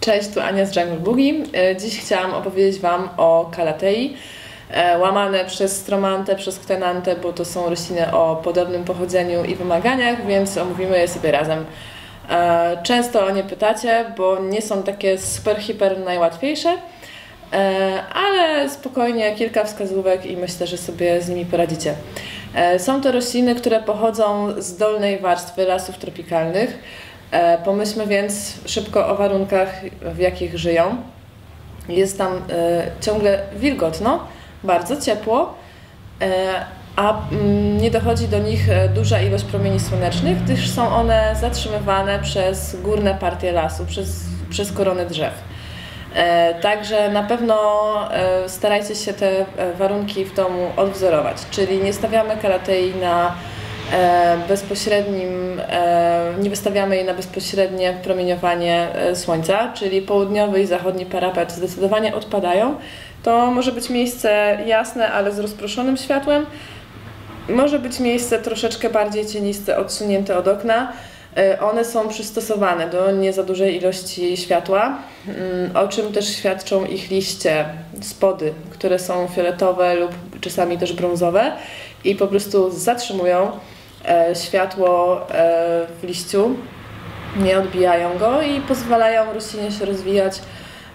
Cześć, tu Ania z Jungle Boogie. E, Dziś chciałam opowiedzieć Wam o kalatei, e, łamane przez stromantę, przez ktenantę, bo to są rośliny o podobnym pochodzeniu i wymaganiach, więc omówimy je sobie razem. E, Często o nie pytacie, bo nie są takie super, hiper najłatwiejsze, ale spokojnie kilka wskazówek i myślę, że sobie z nimi poradzicie. Są to rośliny, które pochodzą z dolnej warstwy lasów tropikalnych. E, Pomyślmy więc szybko o warunkach, w jakich żyją. Jest tam e, ciągle wilgotno, bardzo ciepło, e, a mm, nie dochodzi do nich duża ilość promieni słonecznych, gdyż są one zatrzymywane przez górne partie lasu, przez, przez korony drzew. Także na pewno starajcie się te warunki w domu odwzorować, czyli nie stawiamy kalatei na bezpośrednim, e, nie wystawiamy jej na bezpośrednie promieniowanie e, słońca, czyli południowy i zachodni parapet zdecydowanie odpadają. To może być miejsce jasne, ale z rozproszonym światłem. Może być miejsce troszeczkę bardziej cieniste, odsunięte od okna. E, One są przystosowane do nie za dużej ilości światła, mm, o czym też świadczą ich liście, spody, które są fioletowe lub czasami też brązowe i po prostu zatrzymują e, światło e, w liściu, nie odbijają go i pozwalają roślinie się rozwijać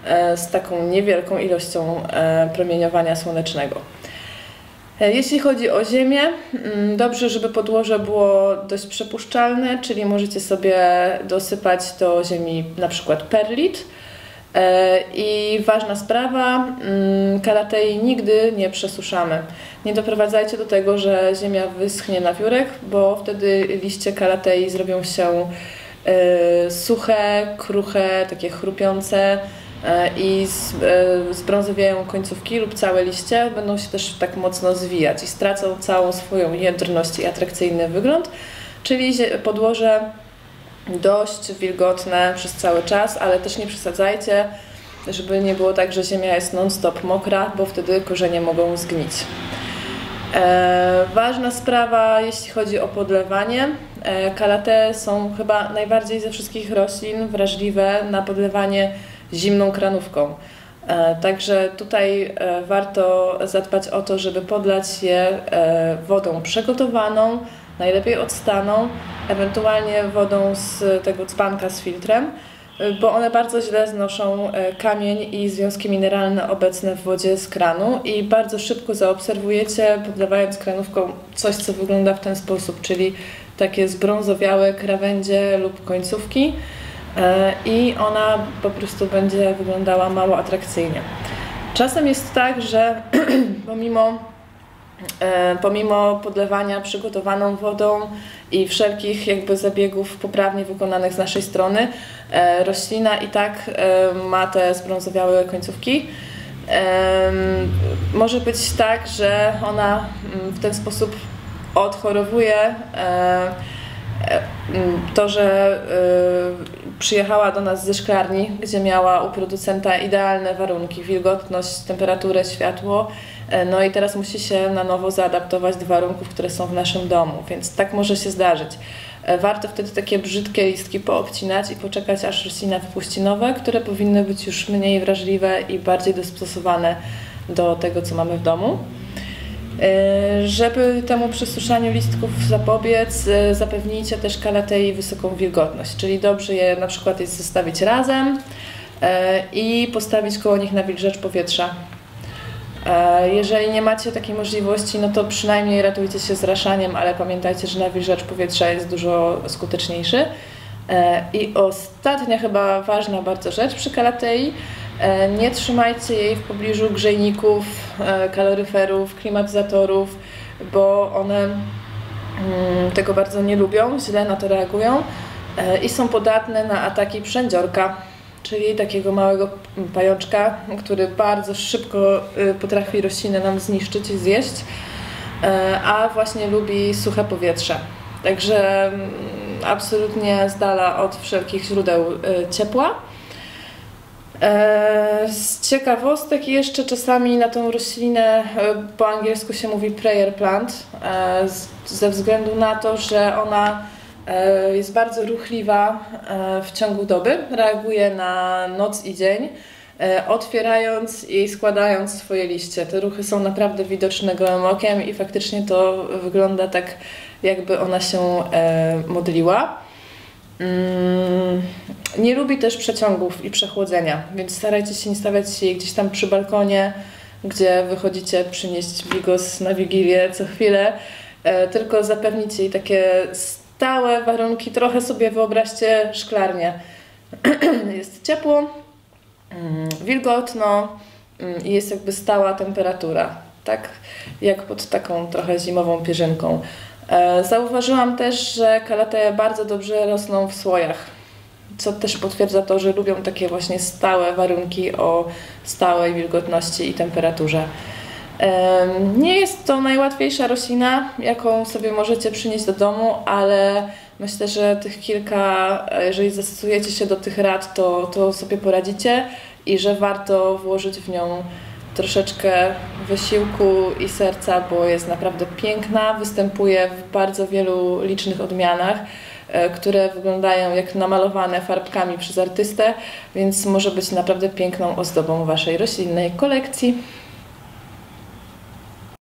e, z taką niewielką ilością e, promieniowania słonecznego. E, Jeśli chodzi o ziemię, mm, dobrze, żeby podłoże było dość przepuszczalne, czyli możecie sobie dosypać do ziemi na przykład perlit. E, I ważna sprawa, mm, kalatei nigdy nie przesuszamy. Nie doprowadzajcie do tego, że ziemia wyschnie na wiórek, bo wtedy liście kalatei zrobią się e, suche, kruche, takie chrupiące e, i z- zbrązowieją końcówki lub całe liście, będą się też tak mocno zwijać i stracą całą swoją jędrność i atrakcyjny wygląd, czyli podłoże dość wilgotne przez cały czas, ale też nie przesadzajcie, żeby nie było tak, że ziemia jest non-stop mokra, bo wtedy korzenie mogą zgnić. E, ważna sprawa, jeśli chodzi o podlewanie. E, kalate są chyba najbardziej ze wszystkich roślin wrażliwe na podlewanie zimną kranówką. E, Także tutaj e, warto zadbać o to, żeby podlać je e, wodą przygotowaną, najlepiej odstaną, ewentualnie wodą z tego dzbanka z filtrem, bo one bardzo źle znoszą e, kamień i związki mineralne obecne w wodzie z kranu i bardzo szybko zaobserwujecie, podlewając kranówką coś, co wygląda w ten sposób, czyli takie zbrązowiałe krawędzie lub końcówki e, i ona po prostu będzie wyglądała mało atrakcyjnie. Czasem jest tak, że pomimo pomimo podlewania przygotowaną wodą i wszelkich jakby zabiegów poprawnie wykonanych z naszej strony, e, roślina i tak e, ma te zbrązowiałe końcówki. Może być tak, że ona mm, w ten sposób odchorowuje e, e, mm, to, że e, przyjechała do nas ze szklarni, gdzie miała u producenta idealne warunki, wilgotność, temperaturę, światło, e, no i teraz musi się na nowo zaadaptować do warunków, które są w naszym domu, więc tak może się zdarzyć. E, Warto wtedy takie brzydkie listki poobcinać i poczekać, aż roślina wypuści nowe, które powinny być już mniej wrażliwe i bardziej dostosowane do tego, co mamy w domu. E, Żeby temu przesuszaniu listków zapobiec, e, zapewnijcie też kalatei wysoką wilgotność, czyli dobrze je na przykład jest zostawić razem e, i postawić koło nich nawilżacz powietrza. Jeżeli nie macie takiej możliwości, no to przynajmniej ratujcie się zraszaniem, ale pamiętajcie, że nawilżacz powietrza jest dużo skuteczniejszy. I ostatnia chyba ważna bardzo rzecz przy kalatei, nie trzymajcie jej w pobliżu grzejników, e, kaloryferów, klimatyzatorów, bo one mm, tego bardzo nie lubią, źle na to reagują e, i są podatne na ataki przędziorka, czyli takiego małego pajączka, który bardzo szybko y, potrafi roślinę nam zniszczyć i zjeść, e, a właśnie lubi suche powietrze. Także mm, absolutnie z dala od wszelkich źródeł ciepła. E, Z ciekawostek jeszcze czasami na tą roślinę e, po angielsku się mówi prayer plant, e, ze względu na to, że ona jest bardzo ruchliwa w ciągu doby, reaguje na noc i dzień, otwierając i składając swoje liście. Te ruchy są naprawdę widoczne gołym okiem i faktycznie to wygląda tak, jakby ona się modliła. Mm, nie lubi też przeciągów i przechłodzenia, więc starajcie się nie stawiać się gdzieś tam przy balkonie, gdzie wychodzicie przynieść bigos na wigilię co chwilę, tylko zapewnić jej takie stałe warunki. Trochę sobie wyobraźcie szklarnię. jest ciepło, mm, wilgotno mm, i jest jakby stała temperatura. Tak jak pod taką trochę zimową pierzynką. E, zauważyłam też, że kalateje bardzo dobrze rosną w słojach, co też potwierdza to, że lubią takie właśnie stałe warunki o stałej wilgotności i temperaturze. Nie jest to najłatwiejsza roślina, jaką sobie możecie przynieść do domu, ale myślę, że tych kilka, jeżeli zastosujecie się do tych rad, to, to sobie poradzicie i że warto włożyć w nią troszeczkę wysiłku i serca, bo jest naprawdę piękna, występuje w bardzo wielu licznych odmianach, e, które wyglądają jak namalowane farbkami przez artystę, więc może być naprawdę piękną ozdobą Waszej roślinnej kolekcji.